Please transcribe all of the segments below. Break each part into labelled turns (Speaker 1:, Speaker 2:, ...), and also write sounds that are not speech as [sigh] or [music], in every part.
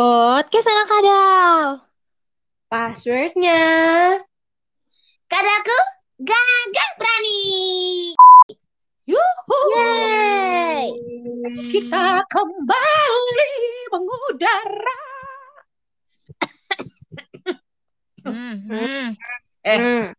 Speaker 1: Podcast anak kadal.
Speaker 2: Passwordnya.
Speaker 3: Kadalku gagah berani.
Speaker 1: Yuhu.
Speaker 2: Yeay.
Speaker 1: Kita kembali mengudara. Hmm, hmm. Eh.
Speaker 2: Hmm.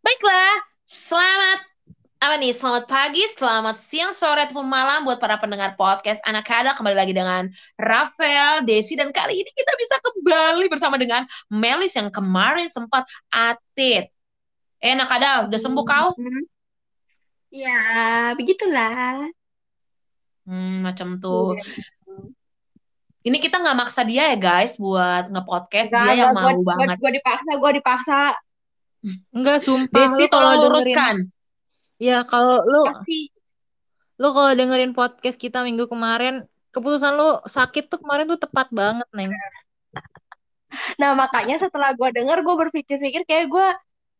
Speaker 3: Baiklah, selamat apa nih? Selamat pagi, selamat siang, sore ataupun malam buat para pendengar podcast Anak Kadal kembali lagi dengan Rafael, Desi dan kali ini kita bisa kembali bersama dengan Melis yang kemarin sempat atit. Eh, Anak Kadal, udah sembuh kau?
Speaker 2: Hmm. Ya, begitulah.
Speaker 3: Hmm, macam tuh. Ini kita nggak maksa dia ya guys buat nge-podcast. Dia yang mau
Speaker 2: gua,
Speaker 3: banget.
Speaker 2: Gue dipaksa, gue dipaksa.
Speaker 1: Enggak sumpah
Speaker 3: Desi tolong
Speaker 1: dengerin
Speaker 3: luruskan.
Speaker 1: Ya kalau lu
Speaker 2: Pasti.
Speaker 1: lu kalau dengerin podcast kita minggu kemarin keputusan lu sakit tuh kemarin tuh tepat banget, Neng. [laughs]
Speaker 2: Nah, makanya setelah gue denger, gue berpikir-pikir kayak gue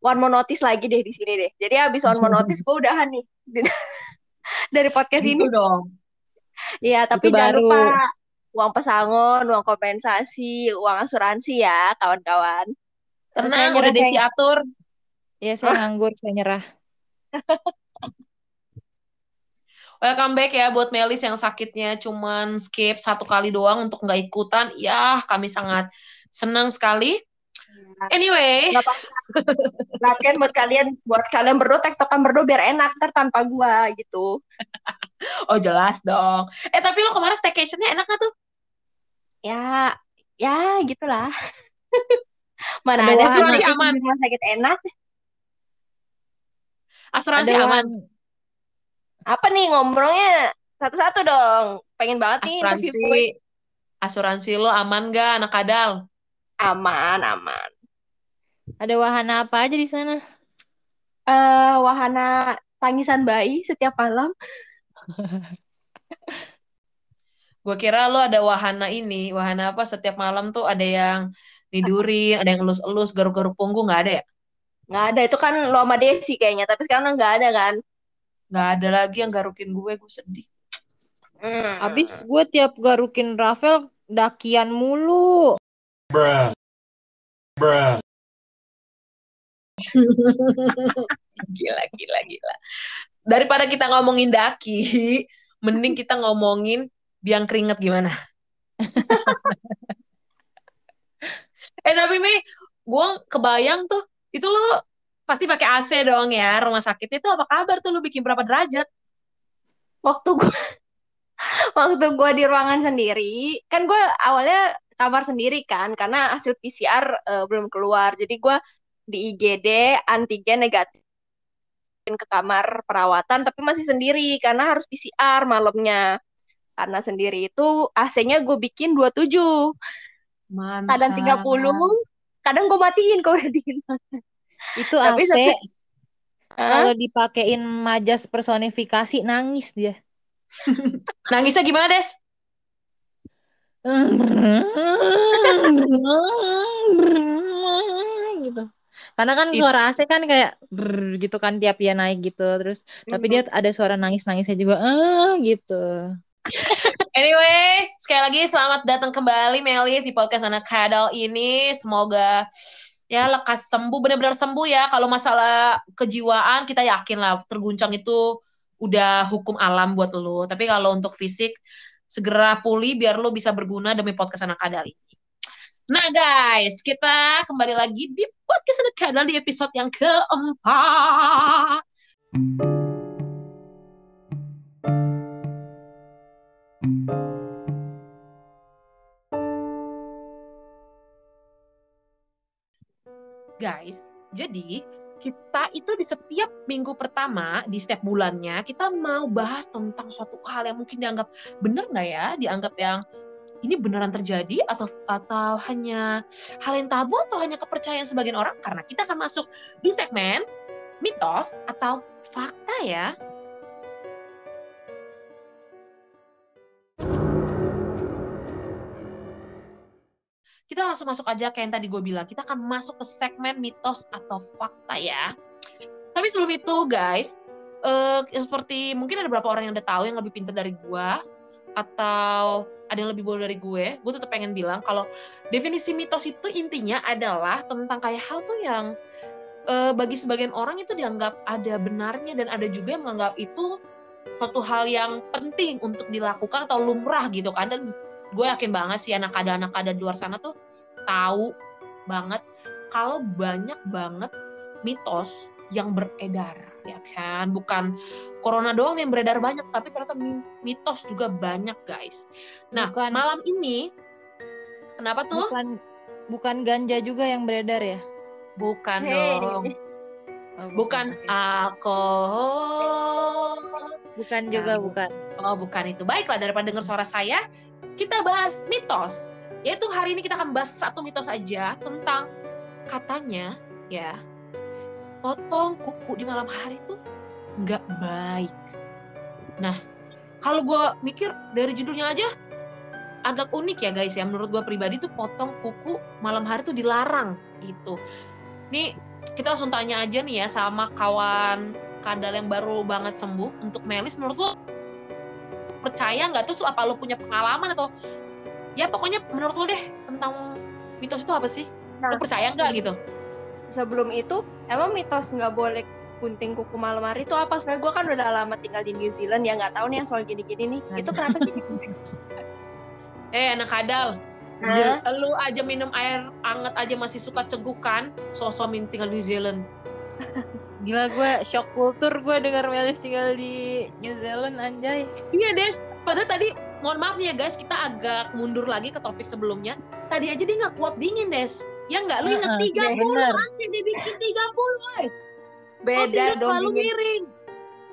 Speaker 2: one more notice lagi deh di sini deh. Jadi abis one more notice, gue udahan nih. [laughs] Dari podcast
Speaker 3: Gitu
Speaker 2: ini.
Speaker 3: dong.
Speaker 2: Iya, tapi
Speaker 1: Itu
Speaker 2: jangan
Speaker 1: baru.
Speaker 2: lupa uang pesangon, uang kompensasi, uang asuransi ya, kawan-kawan.
Speaker 1: Saya
Speaker 3: Tenang,
Speaker 1: nyerah,
Speaker 3: udah Desi
Speaker 1: saya-
Speaker 3: atur.
Speaker 1: Ya saya nganggur, saya nyerah. [laughs]
Speaker 3: Welcome back ya buat Melis yang sakitnya cuman skip satu kali doang untuk nggak ikutan. Ya, kami sangat senang sekali. Anyway,
Speaker 2: Gak apa-apa. Latihan buat kalian, buat kalian berdua tektokan berdua biar enak ntar tanpa gua gitu. [laughs]
Speaker 3: oh jelas dong. Eh tapi lo kemarin staycationnya enak gak tuh?
Speaker 2: Ya, ya gitulah. [laughs] Mana
Speaker 1: Ada
Speaker 2: sih
Speaker 3: aman.
Speaker 2: rumah sakit enak.
Speaker 3: Asuransi
Speaker 1: Ada
Speaker 3: aman.
Speaker 2: Apa nih ngomongnya satu-satu dong. Pengen banget nih interview.
Speaker 3: Asuransi. Asuransi lo aman gak anak kadal?
Speaker 2: Aman, aman.
Speaker 1: Ada wahana apa aja di sana?
Speaker 2: Eh, wahana tangisan bayi setiap malam. [laughs]
Speaker 3: Gue kira lo ada wahana ini. Wahana apa setiap malam tuh ada yang tidurin, ada yang elus-elus, garuk-garuk punggung. Gak ada ya?
Speaker 2: Nggak ada, itu kan lo sama Desi kayaknya. Tapi sekarang nggak ada kan.
Speaker 3: Gak ada lagi yang garukin gue. Gue sedih.
Speaker 2: Hmm.
Speaker 1: Abis gue tiap garukin Rafael dakian mulu.
Speaker 4: Bruh. Bruh. [laughs]
Speaker 3: Gila, gila, gila. Daripada kita ngomongin daki, mending kita ngomongin biang keringet gimana. [laughs] eh tapi Mi, gue kebayang tuh, itu lo pasti pakai AC dong ya, rumah sakit. Itu apa kabar tuh? Lo bikin berapa derajat?
Speaker 2: waktu gue [laughs] waktu gue di ruangan sendiri kan gue awalnya kamar sendiri kan karena hasil PCR eh, belum keluar. Jadi gue di IGD antigen negatif ke kamar perawatan tapi masih sendiri karena harus PCR malamnya. Karena sendiri itu AC-nya gue bikin 27
Speaker 3: Mantap.
Speaker 2: kadang 30 kadang gue matiin kalau udah dingin
Speaker 1: Itu
Speaker 2: Tapi
Speaker 1: AC
Speaker 2: Hah?
Speaker 1: kalau dipakein majas personifikasi nangis dia. [laughs]
Speaker 3: Nangisnya gimana, Des?
Speaker 1: gitu. Karena kan
Speaker 3: It-
Speaker 1: suara AC kan kayak brrr gitu kan tiap dia naik gitu terus tapi dia ada suara nangis-nangisnya juga ah gitu.
Speaker 3: Anyway, sekali lagi selamat datang kembali Melis di podcast Anak Kadal ini. Semoga ya lekas sembuh, benar-benar sembuh ya. Kalau masalah kejiwaan kita yakin lah terguncang itu udah hukum alam buat lo. Tapi kalau untuk fisik segera pulih biar lo bisa berguna demi podcast Anak Kadal ini. Nah guys, kita kembali lagi di podcast Anak Kadal di episode yang keempat. Guys. Jadi kita itu di setiap minggu pertama di setiap bulannya kita mau bahas tentang suatu hal yang mungkin dianggap benar nggak ya, dianggap yang ini beneran terjadi atau atau hanya hal yang tabu atau hanya kepercayaan sebagian orang karena kita akan masuk di segmen mitos atau fakta ya. Kita langsung masuk aja kayak yang tadi gue bilang. Kita akan masuk ke segmen mitos atau fakta ya. Tapi sebelum itu guys, eh seperti mungkin ada beberapa orang yang udah tahu yang lebih pintar dari gue atau ada yang lebih bodoh dari gue, gue tetap pengen bilang kalau definisi mitos itu intinya adalah tentang kayak hal tuh yang eh, bagi sebagian orang itu dianggap ada benarnya dan ada juga yang menganggap itu suatu hal yang penting untuk dilakukan atau lumrah gitu kan dan gue yakin banget sih anak ada anak ada di luar sana tuh tahu banget kalau banyak banget mitos yang beredar ya kan bukan corona doang yang beredar banyak tapi ternyata mi- mitos juga banyak guys nah
Speaker 1: Bukan.
Speaker 3: malam ini kenapa tuh
Speaker 1: Bukan bukan ganja juga yang beredar ya?
Speaker 3: bukan
Speaker 2: Hey.
Speaker 3: dong
Speaker 1: Oh,
Speaker 3: bukan
Speaker 1: oke.
Speaker 3: alkohol
Speaker 1: Bukan juga
Speaker 3: Nah,
Speaker 1: bukan.
Speaker 3: Oh, bukan itu. Baiklah, daripada dengar suara saya, kita bahas mitos. Yaitu hari ini kita akan bahas satu mitos aja tentang katanya, ya, potong kuku di malam hari tuh nggak baik. Nah, kalau gue mikir dari judulnya aja agak unik ya guys ya. Menurut gue pribadi tuh potong kuku malam hari tuh dilarang gitu. Nih, kita langsung tanya aja nih ya sama kawan kadal yang baru banget sembuh untuk Melis menurut lo percaya nggak terus apa lo punya pengalaman atau ya pokoknya menurut lo deh tentang mitos itu apa sih
Speaker 2: Nah,
Speaker 3: lo percaya nggak gitu
Speaker 2: sebelum itu emang mitos nggak boleh gunting kuku malam hari itu apa? Soalnya gue kan udah lama tinggal di New Zealand ya nggak tahu nih yang soal gini-gini nih. Itu kenapa sih? [laughs]
Speaker 3: eh anak kadal
Speaker 2: Hah?
Speaker 3: lu aja minum air anget aja masih suka cegukan sosok min tinggal di New Zealand [laughs]
Speaker 1: Gila gue shock kultur gue dengar Melis tinggal di New Zealand anjay.
Speaker 3: iya Des padahal tadi mohon maaf nih ya guys kita agak mundur lagi ke topik sebelumnya tadi aja dia nggak kuat dingin Des ya nggak lu inget
Speaker 1: Heeh,
Speaker 3: 30
Speaker 1: bener.
Speaker 3: asli dibikin 30 woy.
Speaker 2: Beda
Speaker 3: Roti
Speaker 2: dong dingin.
Speaker 3: miring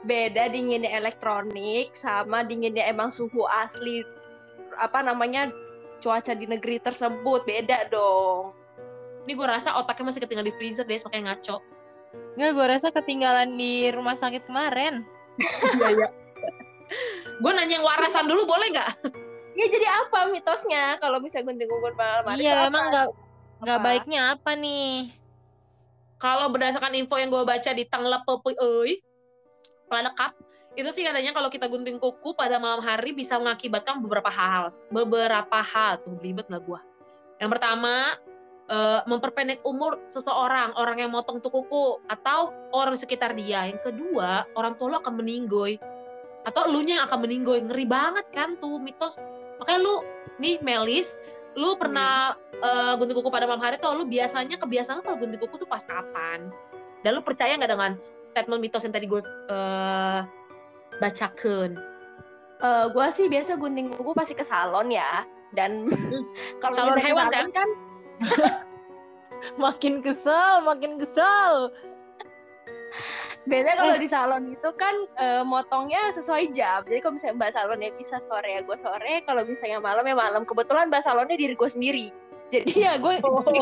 Speaker 2: Beda dinginnya elektronik sama dinginnya emang suhu asli apa namanya cuaca di negeri tersebut beda dong.
Speaker 3: ini gue rasa otaknya masih ketinggal di freezer Des makanya ngaco
Speaker 1: Nggak, gue rasa ketinggalan di rumah sakit kemarin. [laughs]
Speaker 3: Iya, iya. Gue nanya yang warasan dulu boleh nggak?
Speaker 2: Ya jadi apa mitosnya kalau misalnya gunting kuku malam
Speaker 1: iya, emang nggak nggak baiknya apa nih?
Speaker 3: Kalau berdasarkan info yang gue baca di Tanglepepui Euy, lengkap, itu sih katanya kalau kita gunting kuku pada malam hari bisa mengakibatkan beberapa hal. Beberapa hal tuh belibet nggak gue? Yang pertama, eh, memperpendek umur seseorang, orang yang motong tuh kuku atau orang sekitar dia. Yang kedua, orang tua lo akan meninggoy atau elunya yang akan meninggoy. Ngeri banget kan tuh mitos. Makanya lu nih Melis, lu pernah eh, gunting kuku pada malam hari tuh lu biasanya kebiasaan lu kalau gunting kuku tuh pas kapan? Dan lu percaya nggak dengan statement mitos yang tadi gue eh, bacakan?
Speaker 2: Eh, gua sih biasa gunting kuku pasti ke salon ya. Dan [laughs] kalau
Speaker 3: Salon
Speaker 2: kita
Speaker 3: hewan,
Speaker 2: salon kan [laughs]
Speaker 1: Makin kesel, makin kesel.
Speaker 2: Biasanya kalau di salon itu kan eh, motongnya sesuai jam. Jadi kalau misalnya mbak salonnya bisa sore ya gue sore. Kalau misalnya malam ya malam. Kebetulan mbak salonnya diri gue sendiri. Jadi ya gue [laughs] ikutin,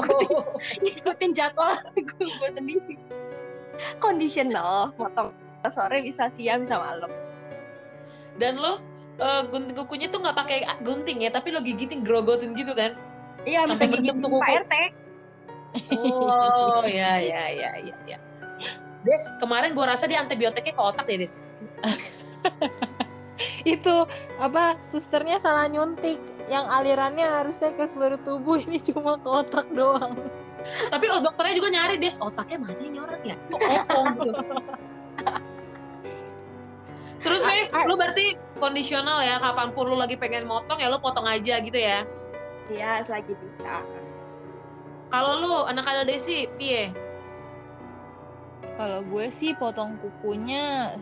Speaker 2: ikutin jadwal gue sendiri. Conditional, motong sore bisa siang bisa malam.
Speaker 3: Dan lu eh, gunting kukunya tuh nggak pakai gunting ya, tapi lo gigitin grogotin gitu kan?
Speaker 2: Iya,
Speaker 3: Sampai
Speaker 2: sampai gigi
Speaker 3: mendem tuh kuku.
Speaker 2: RT.
Speaker 3: Oh ya ya ya ya ya. Des, kemarin gue rasa dia antibiotiknya ke otak deh, Des. [laughs]
Speaker 1: Itu apa susternya salah nyuntik. Yang alirannya harusnya ke seluruh tubuh ini cuma ke otak doang.
Speaker 3: Tapi oh, dokternya juga nyari, Des, otaknya mana orang ya? Kok kosong gitu. [laughs] Terus nih, lu berarti kondisional ya, kapan pun lu lagi pengen motong ya lu potong aja gitu ya.
Speaker 2: Iya, selagi bisa.
Speaker 3: Kalau lu anak ada Desi, piye?
Speaker 1: Kalau gue sih potong kukunya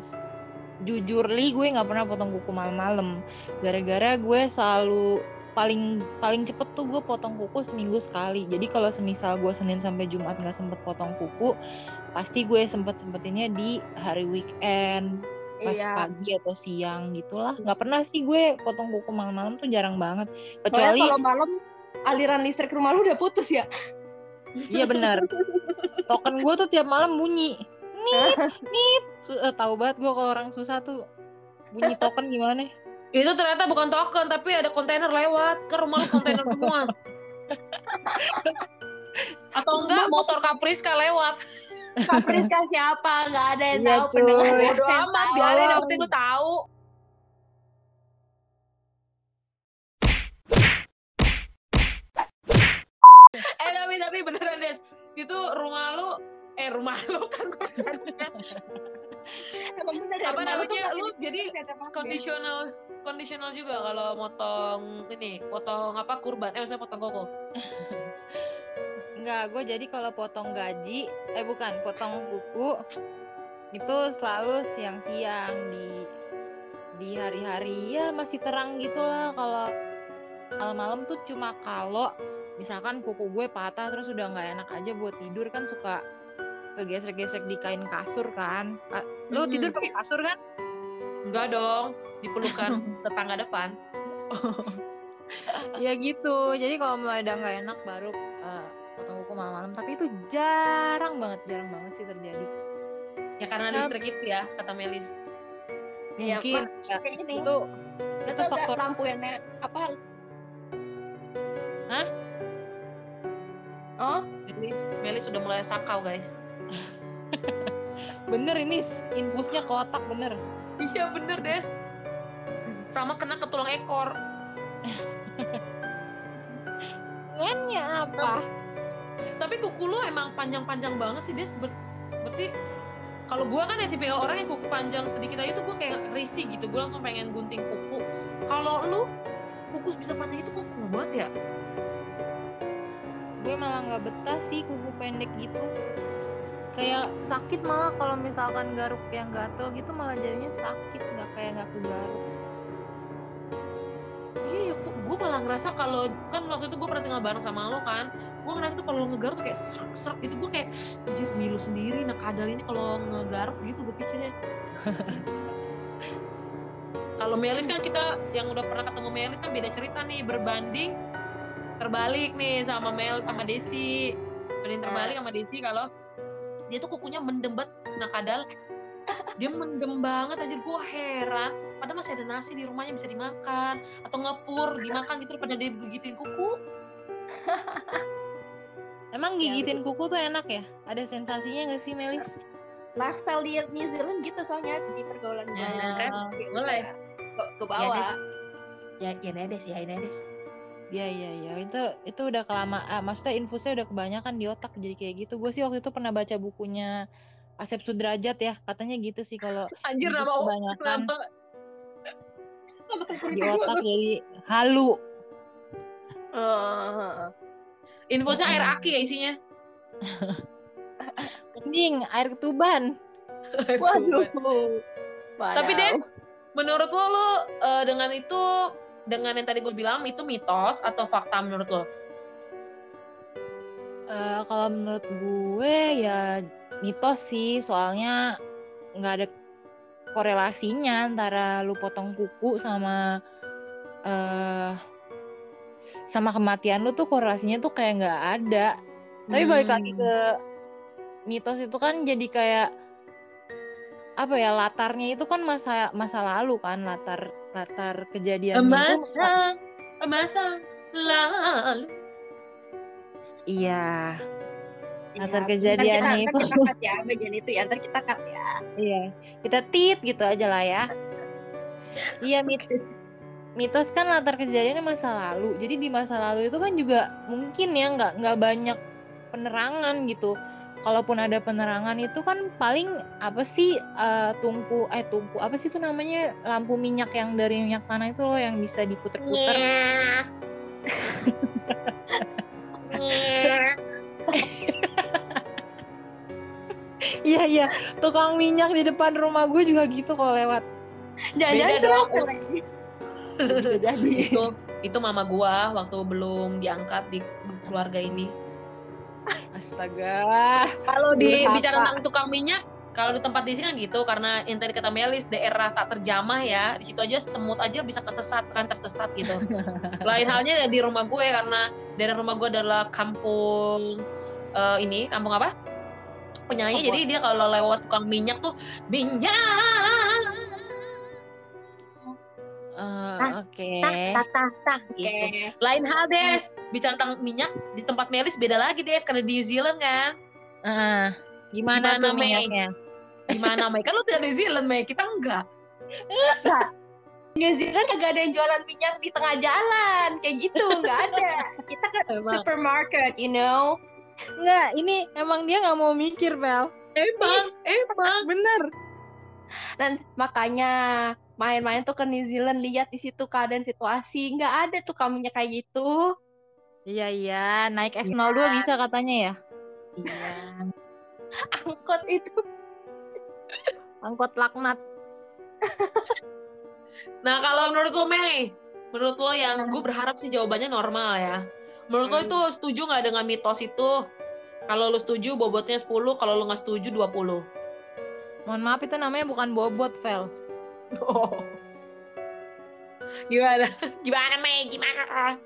Speaker 1: jujur li gue nggak pernah potong kuku malam-malam. Gara-gara gue selalu paling paling cepet tuh gue potong kuku seminggu sekali. Jadi kalau semisal gue Senin sampai Jumat nggak sempet potong kuku, pasti gue sempet sempetinnya di hari weekend pas
Speaker 2: Iya.
Speaker 1: pagi atau siang gitulah. Nggak pernah sih gue potong kuku malam-malam tuh jarang banget.
Speaker 2: Soalnya
Speaker 1: Kecuali
Speaker 2: kalau malam aliran listrik rumah lu udah putus ya.
Speaker 1: Iya benar. Token gue tuh tiap malam bunyi. Nit, nit. Su- eh, tahu banget gue kalau orang susah tuh bunyi token gimana?
Speaker 3: Itu ternyata bukan token, tapi ada kontainer lewat. Ke rumah kontainer semua. Atau enggak motor Capriska lewat.
Speaker 2: Kak Priska siapa? Gak ada yang
Speaker 1: Iya,
Speaker 2: tahu pendengar
Speaker 3: Bodo
Speaker 2: yang
Speaker 3: amat,
Speaker 2: tahu.
Speaker 3: biarin yang penting lu tahu. Nih beneran Des. Itu rumah lu eh rumah [laughs] lu kan.
Speaker 2: Emang bener ya,
Speaker 3: Apa namanya? Lu jadi. Conditional conditional juga kalau motong ini, potong apa kurban, eh maksudnya potong koko.
Speaker 1: Enggak, gue jadi kalau potong gaji, eh bukan, potong kuku itu selalu siang-siang di di hari-hari ya masih terang gitu lah kalau malam-malam tuh cuma kalau misalkan kuku gue patah terus udah nggak enak aja buat tidur kan suka kegesek-gesek di kain kasur kan. Lu
Speaker 3: Mhm.
Speaker 1: tidur pakai kasur kan?
Speaker 3: Enggak dong, dipelukan [laughs] tetangga depan.
Speaker 1: ya gitu. Jadi kalau mulai udah nggak enak baru eh, potong kuku malam-malam. Tapi itu jarang banget, jarang banget sih terjadi.
Speaker 3: Ya karena listrik itu ya, kata Melis.
Speaker 2: Iya,
Speaker 1: Mungkin ya,
Speaker 2: ini.
Speaker 1: itu
Speaker 2: Itu
Speaker 1: faktor
Speaker 2: lampu yang apa? Oh,
Speaker 3: Melis, Melis sudah mulai sakau guys. [laughs]
Speaker 1: bener ini infusnya ke otak bener.
Speaker 3: Iya bener Des. Sama kena ke tulang ekor. [laughs]
Speaker 1: Dengannya apa?
Speaker 3: Tapi kuku lu emang panjang-panjang banget sih Des. Ber- berarti kalau gua kan ya tipe orang yang kuku panjang sedikit aja tuh gua kayak risih gitu. Gua langsung pengen gunting kuku. Kalau lu kuku bisa panjang itu kuku kuat ya?
Speaker 1: Gue malah nggak betah sih kuku pendek gitu. Kayak sakit malah kalau misalkan garuk yang gatel gitu malah jadinya sakit nggak kayak nggak kegaruk.
Speaker 3: Iya, gue malah ngerasa kalau kan waktu itu gue pernah tinggal bareng sama lo kan, gue ngerasa tuh kalau ngegaruk tuh kayak serak-serak gitu, gue kayak anjir ngilu sendiri, nah kadal ini kalau ngegaruk gitu gue pikirnya. [laughs] kalau Melis kan kita yang udah pernah ketemu Melis kan beda cerita nih berbanding terbalik nih sama Mel sama Desi berbanding terbalik sama Desi kalau dia tuh kukunya mendem banget nah kadal dia mendem banget aja gue heran padahal masih ada nasi di rumahnya bisa dimakan atau ngepur dimakan gitu pada dia gigitin kuku [laughs]
Speaker 1: Emang
Speaker 2: Ya,
Speaker 1: gigitin kuku tuh enak ya? Ada sensasinya nggak sih Melis?
Speaker 2: lifestyle di New Zealand gitu soalnya di pergaulan gue.
Speaker 3: Ya, kan?
Speaker 2: Kayak
Speaker 3: Boleh.
Speaker 2: Ke, ke bawah.
Speaker 3: Des. ya ya nedes ya nedes
Speaker 1: Iya iya iya itu itu udah kelamaan. Maksudnya infusnya udah kebanyakan di otak jadi kayak gitu. Gue sih waktu itu pernah baca bukunya Asep Sudrajat ya katanya gitu sih kalau [laughs]
Speaker 3: anjir nama
Speaker 1: kebanyakan
Speaker 3: nama nama
Speaker 1: di otak [laughs] jadi halu.
Speaker 2: Eh,
Speaker 3: infusnya air
Speaker 1: Mm-mm.
Speaker 3: aki ya isinya [laughs]
Speaker 1: Mending air ketuban.
Speaker 2: waduh.
Speaker 3: tapi. Des menurut lo lo eh, dengan itu dengan yang tadi gue bilang itu mitos atau fakta menurut lo
Speaker 1: Eh, kalau menurut gue ya mitos sih soalnya nggak ada korelasinya antara lu potong kuku sama eh sama kematian lu tuh korelasinya tuh kayak nggak ada. Tapi balik lagi
Speaker 3: Hmm.
Speaker 1: ke mitos itu kan jadi kayak apa ya latarnya itu kan masa masa lalu kan latar latar kejadiannya itu
Speaker 3: masa masa lalu
Speaker 1: iya
Speaker 2: Iya,
Speaker 1: latar
Speaker 2: ntar
Speaker 1: kejadiannya
Speaker 2: kita,
Speaker 1: itu.
Speaker 2: kita cut ya bagian itu ya. Ntar kita cut ya.
Speaker 1: Iya, kita tit gitu aja lah ya. Iya, [laughs] mit mitos kan latar kejadiannya masa lalu. Jadi di masa lalu itu kan juga mungkin ya nggak nggak banyak penerangan gitu. Kalaupun ada penerangan itu kan paling apa sih eh, tungku eh tungku apa sih itu namanya lampu minyak yang dari minyak tanah itu loh yang bisa diputer-puter. [laughs] Iya iya, tukang minyak di depan rumah gue juga gitu kalau lewat.
Speaker 2: Jangan-jangan
Speaker 3: Beda
Speaker 2: itu
Speaker 3: dong.
Speaker 2: Rafael lagi.
Speaker 1: Bisa jadi.
Speaker 3: itu itu mama gua waktu belum diangkat di keluarga ini
Speaker 1: Astaga.
Speaker 3: kalau di
Speaker 1: Durhaka.
Speaker 3: bicara tentang tukang minyak kalau di tempat di sini kan gitu karena yang tadi kata Melis daerah tak terjamah ya di situ aja semut aja bisa kesesat kan tersesat gitu [laughs] lain halnya di rumah gue karena daerah rumah gue adalah kampung eh, ini kampung apa penyanyi
Speaker 1: Kampung
Speaker 3: jadi dia kalau lewat tukang minyak tuh minyak Tah,
Speaker 1: Oke.
Speaker 3: tah tah tah gitu
Speaker 2: Oke.
Speaker 3: lain hal des bicara tentang minyak di tempat Melis beda lagi des karena di New Zealand kan
Speaker 1: Eh, gimana,
Speaker 3: Gimana,
Speaker 1: minyaknya?
Speaker 3: gimana Mei kan lu tidak New Zealand Mei kita enggak
Speaker 2: New Zealand kagak ada yang jualan minyak di tengah jalan kayak gitu nggak ada kita ke
Speaker 3: Emang.
Speaker 2: supermarket you know
Speaker 1: Enggak, ini emang dia nggak mau mikir, Bel.
Speaker 3: Emang, emang.
Speaker 1: Bener.
Speaker 2: Dan makanya main-main tuh ke New Zealand lihat di situ keadaan situasi nggak ada tuh kamunya kayak gitu.
Speaker 1: Iya, iya. Naik S02 bisa katanya ya.
Speaker 3: Iya. [laughs]
Speaker 2: Angkot itu.
Speaker 1: Angkot laknat.
Speaker 3: Nah kalau menurut lo Mei, menurut lo yang gue berharap sih jawabannya normal ya. Menurut lo
Speaker 2: Hmm.
Speaker 3: itu setuju nggak dengan mitos itu? Kalau lo setuju bobotnya 10, kalau lo nggak setuju 20.
Speaker 1: Mohon maaf itu namanya bukan bobot, Vel.
Speaker 3: Oh. [laughs] Gimana? Gimana Mei? Gimana?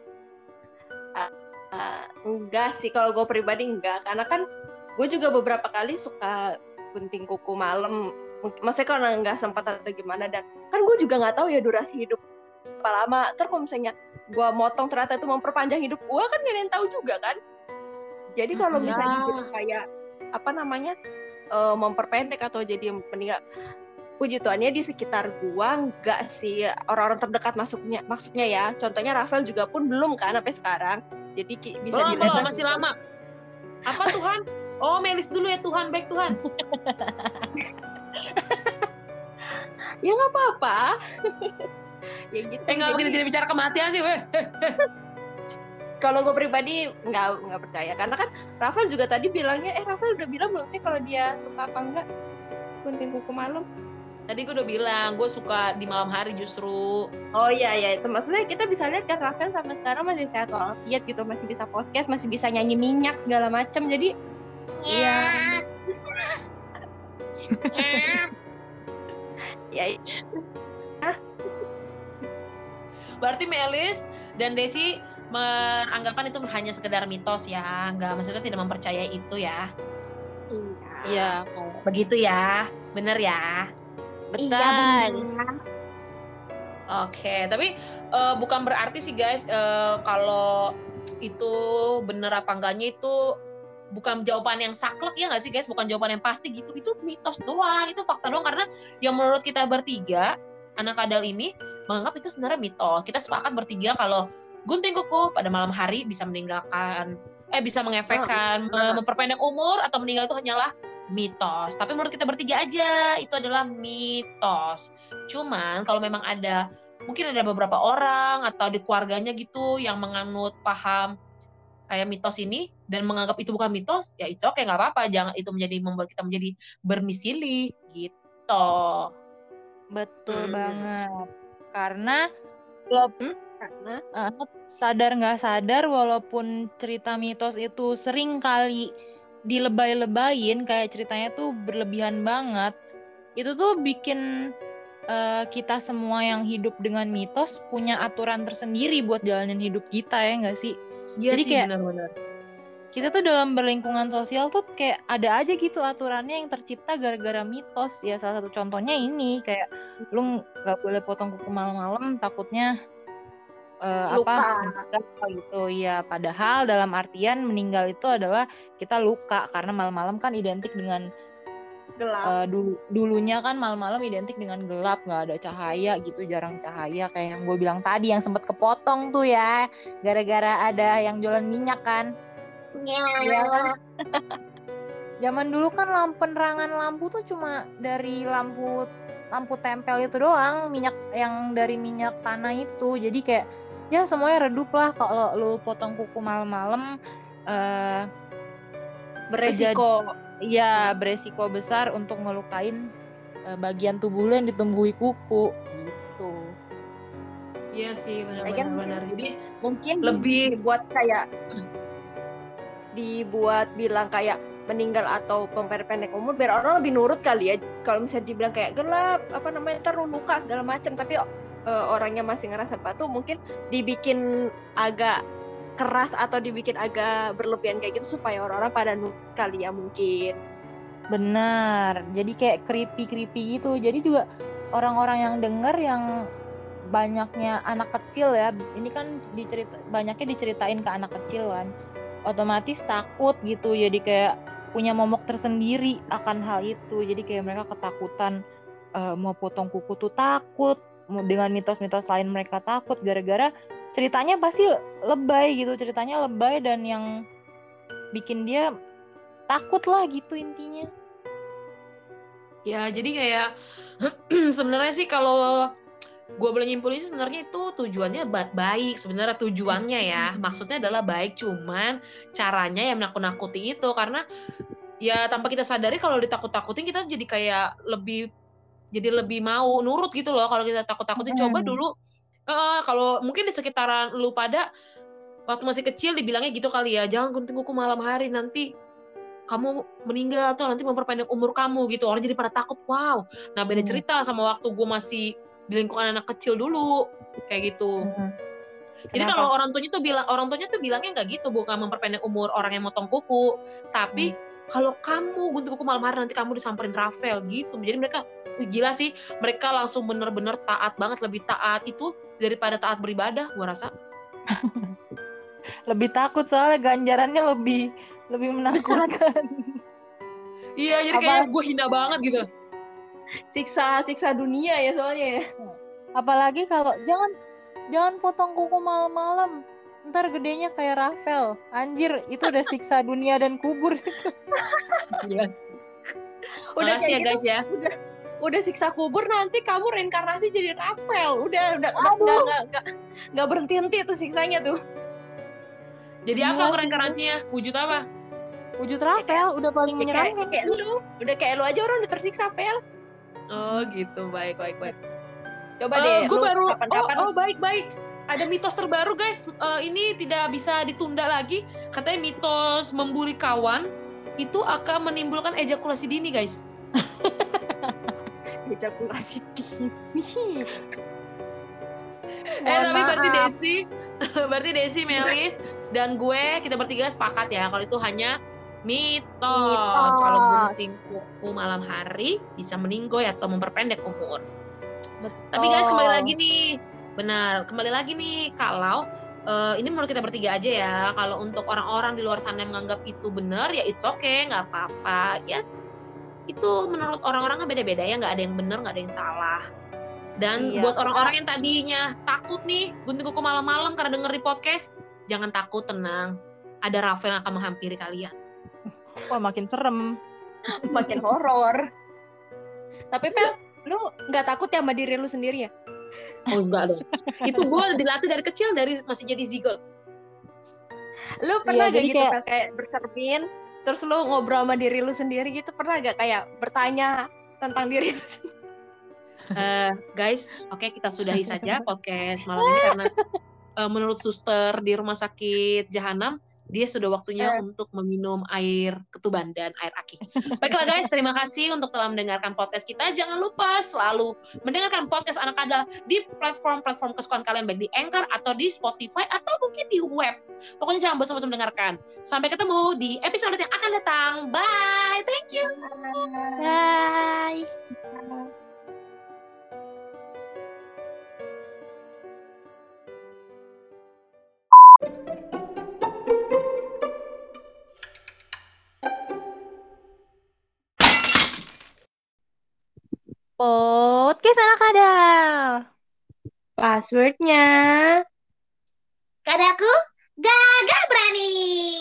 Speaker 2: Eh, enggak sih kalau gue pribadi enggak karena kan gue juga beberapa kali suka gunting kuku malam Mungkin- maksudnya kalau nggak sempat atau gimana dan kan gue juga nggak tahu ya durasi hidup berapa lama terus kalau misalnya gue motong ternyata itu memperpanjang hidup gue kan gak ada yang tahu juga kan jadi kalau misalnya
Speaker 3: ya.
Speaker 2: gitu kayak apa namanya eh, memperpendek atau jadi meninggal puji Tuhannya di sekitar gua enggak sih orang-orang terdekat masuknya maksudnya ya contohnya Rafael juga pun belum kan sampai sekarang jadi bisa
Speaker 3: Belum,
Speaker 2: dilihat
Speaker 3: belum, masih lama. Apa Tuhan? Oh, Melis dulu ya Tuhan, baik Tuhan. [laughs]
Speaker 2: ya nggak apa-apa ya gitu
Speaker 3: Eh nggak
Speaker 2: jadi
Speaker 3: bicara kematian sih, weh. [laughs]
Speaker 2: kalau gue pribadi nggak nggak percaya karena kan Rafael juga tadi bilangnya eh Rafael udah bilang belum sih kalau dia suka apa enggak gunting kuku malam
Speaker 3: Tadi gue udah bilang, gue suka di malam hari justru.
Speaker 2: oh iya ya itu maksudnya kita bisa lihat kan Rafael sampai sekarang masih sehat walafiat gitu masih bisa podcast masih bisa nyanyi minyak segala macam jadi Iya. [laughs] ya
Speaker 3: Berarti Melis dan Desi beranggapan itu hanya sekedar mitos ya, nggak maksudnya tidak mempercayai itu ya.
Speaker 1: Iya, kalau
Speaker 3: Begitu ya, bener ya.
Speaker 1: Betul.
Speaker 2: Iya benar.
Speaker 3: Oke, tapi eh, bukan berarti sih guys eh, kalau itu bener apa enggaknya itu bukan jawaban yang saklek ya nggak sih guys? Bukan jawaban yang pasti gitu. Itu mitos doang, itu fakta doang karena yang menurut kita bertiga anak kadal ini menganggap itu sebenarnya mitos. Kita sepakat bertiga kalau gunting kuku pada malam hari bisa meninggalkan eh bisa mengefekkan
Speaker 2: Ah,
Speaker 3: mem- memperpendek umur atau meninggal itu hanyalah mitos. Tapi menurut kita bertiga aja itu adalah mitos. Cuman kalau memang ada mungkin ada beberapa orang atau di keluarganya gitu yang menganut paham kayak mitos ini dan menganggap itu bukan mitos, ya itu oke nggak apa-apa. Jangan itu menjadi membuat kita menjadi bermisili gitu.
Speaker 1: Betul
Speaker 2: Hmm.
Speaker 1: banget. Karena walaupun
Speaker 2: karena
Speaker 1: eh, sadar nggak sadar walaupun cerita mitos itu sering kali dilebay-lebayin kayak ceritanya tuh berlebihan banget. Itu tuh bikin eh, kita semua yang hidup dengan mitos punya aturan tersendiri buat jalanin hidup kita ya nggak sih?
Speaker 3: Iya
Speaker 1: Jadi
Speaker 3: sih
Speaker 1: kayak-
Speaker 3: benar-benar.
Speaker 1: kita tuh dalam berlingkungan sosial tuh kayak ada aja gitu aturannya yang tercipta gara-gara mitos. Ya salah satu contohnya ini kayak lu nggak boleh potong kuku malam-malam takutnya eh,
Speaker 2: Luka.
Speaker 1: apa gitu ya padahal dalam artian meninggal itu adalah kita luka karena malam-malam kan identik dengan
Speaker 2: gelap
Speaker 1: eh, dulu dulunya kan malam-malam identik dengan gelap nggak ada cahaya gitu jarang cahaya kayak yang gue bilang tadi yang sempat kepotong tuh ya gara-gara ada yang jualan minyak kan Iya kan? [laughs] Zaman dulu kan lampu penerangan lampu tuh cuma dari lampu lampu tempel itu doang, minyak yang dari minyak tanah itu. Jadi kayak ya semuanya redup lah kalau lu potong kuku malam-malam eh
Speaker 2: beresiko
Speaker 1: iya beresiko besar untuk ngelukain eh, bagian tubuh lu yang ditumbuhi kuku gitu.
Speaker 3: Iya sih benar-benar. Jadi
Speaker 2: mungkin
Speaker 3: Lebih-
Speaker 2: dibuat kayak [clears throat] dibuat bilang kayak meninggal atau memperpendek umur biar orang lebih nurut kali ya kalau misalnya dibilang kayak gelap apa namanya ntar lu luka segala macam tapi eh, orangnya masih ngerasa batu mungkin dibikin agak keras atau dibikin agak berlebihan kayak gitu supaya orang-orang pada kali ya mungkin
Speaker 1: Benar. Jadi kayak creepy-creepy gitu. Jadi juga orang-orang yang denger yang banyaknya anak kecil ya. Ini kan dicerita banyaknya diceritain ke anak kecil kan. Otomatis takut gitu. Jadi kayak punya momok tersendiri akan hal itu. Jadi kayak mereka ketakutan eh, mau potong kuku tuh takut. Dengan mitos-mitos lain mereka takut gara-gara ceritanya pasti lebay gitu. Ceritanya lebay dan yang bikin dia takut lah gitu intinya.
Speaker 3: Ya, jadi kayak [clears throat] sebenarnya sih kalau gue boleh nyimpulin sih sebenarnya itu tujuannya ba- baik sebenarnya tujuannya ya. Maksudnya adalah baik cuman caranya yang menakut-nakuti itu. Karena ya tanpa kita sadari kalau ditakut-takutin kita jadi kayak lebih jadi lebih mau nurut gitu loh kalau kita takut-takutin. Coba
Speaker 1: Hmm.
Speaker 3: dulu eh, kalau mungkin di sekitaran lu pada waktu masih kecil dibilangnya gitu kali ya jangan gunting kuku malam hari nanti kamu meninggal atau nanti memperpendek umur kamu gitu. Orang jadi pada takut wow. Nah beda
Speaker 1: Hmm.
Speaker 3: cerita sama waktu gue masih di lingkungan anak kecil dulu kayak gitu. Jadi
Speaker 1: Kenapa?
Speaker 3: kalau orang tuanya tuh bilang orang tuanya tuh bilangnya nggak gitu bukan memperpendek umur orang yang motong kuku tapi kalau kamu gunting kuku malam hari nanti kamu disamperin Rafael gitu. Jadi mereka gila sih mereka langsung bener-bener taat banget lebih taat itu daripada taat beribadah gua rasa. [laughs]
Speaker 1: Lebih takut soalnya ganjarannya lebih lebih menakutkan. [laughs]
Speaker 3: Iya jadi kayak gue hina banget gitu.
Speaker 2: Siksa siksa dunia ya soalnya ya.
Speaker 1: apalagi kalau jangan jangan potong kuku malam-malam. Ntar gedenya kayak Rafael. Anjir itu udah siksa dunia dan kubur.
Speaker 3: Gila [laughs] sih.
Speaker 2: Udah
Speaker 3: Makasih ya
Speaker 2: gitu,
Speaker 3: guys ya.
Speaker 2: udah udah siksa kubur nanti kamu reinkarnasi jadi Rafael. Udah udah udah
Speaker 1: Aduh.
Speaker 2: nggak nggak nggak nggak berhenti henti tuh siksanya tuh.
Speaker 3: jadi apa
Speaker 1: Gila sih.
Speaker 3: reinkarnasinya wujud apa
Speaker 1: wujud Rafael udah paling
Speaker 2: Ya, kayak,
Speaker 1: menyeramkan
Speaker 2: kayak lu, udah kayak lu aja orang udah tersiksa pel.
Speaker 3: oh gitu baik baik baik
Speaker 2: Coba
Speaker 3: Eh,
Speaker 2: deh,
Speaker 3: gue
Speaker 2: lu
Speaker 3: baru
Speaker 2: kapan-kapan
Speaker 3: oh, oh baik baik ada mitos terbaru guys Eh, ini tidak bisa ditunda lagi katanya mitos membuli kawan itu akan menimbulkan ejakulasi dini guys [laughs]
Speaker 2: ejakulasi dini.
Speaker 3: eh tapi berarti
Speaker 1: maaf.
Speaker 3: Desi [laughs] berarti Desi Melis dan gue kita bertiga sepakat ya kalau itu hanya mitos,
Speaker 1: Mitos.
Speaker 3: kalau gunting kuku malam hari bisa meninggoy atau memperpendek umur Tapi guys kembali lagi nih, benar kembali lagi nih kalau eh, ini menurut kita bertiga aja ya. Kalau untuk orang-orang di luar sana yang menganggap itu benar ya it's okay, nggak apa-apa. Ya itu menurut orang-orang kan beda-beda ya, nggak ada yang benar, nggak ada yang salah. Dan
Speaker 2: Iya,
Speaker 3: buat orang-orang yang tadinya takut nih gunting kuku malam-malam karena denger di podcast, jangan takut, tenang. Ada Rafael yang akan menghampiri kalian.
Speaker 1: wah makin serem [laughs]
Speaker 2: makin horor. Tapi pel, lu nggak takut ya sama diri lu sendiri ya?
Speaker 3: Oh enggak dong. [laughs] itu gue dilatih dari kecil dari masih jadi zigot.
Speaker 2: Lu pernah
Speaker 1: Iya,
Speaker 2: gak gitu
Speaker 1: kayak-
Speaker 2: Pel, kayak bercermin, terus lu ngobrol sama diri lu sendiri gitu pernah gak kayak bertanya tentang diri lu
Speaker 3: Eh, guys, oke kita sudahi saja podcast malam ini karena eh, menurut suster di rumah sakit Jahanam dia sudah waktunya untuk meminum air ketuban dan air aki. Baiklah guys, terima kasih untuk telah mendengarkan podcast kita. Jangan lupa selalu mendengarkan podcast anak kadal di platform-platform kesukaan kalian baik di Anchor atau di Spotify atau mungkin di web. Pokoknya jangan bosan-bosan mendengarkan. Sampai ketemu di episode yang akan datang. Bye. Thank you.
Speaker 1: bye Podcast anak kadal.
Speaker 2: Passwordnya
Speaker 5: Kadaku gagal berani.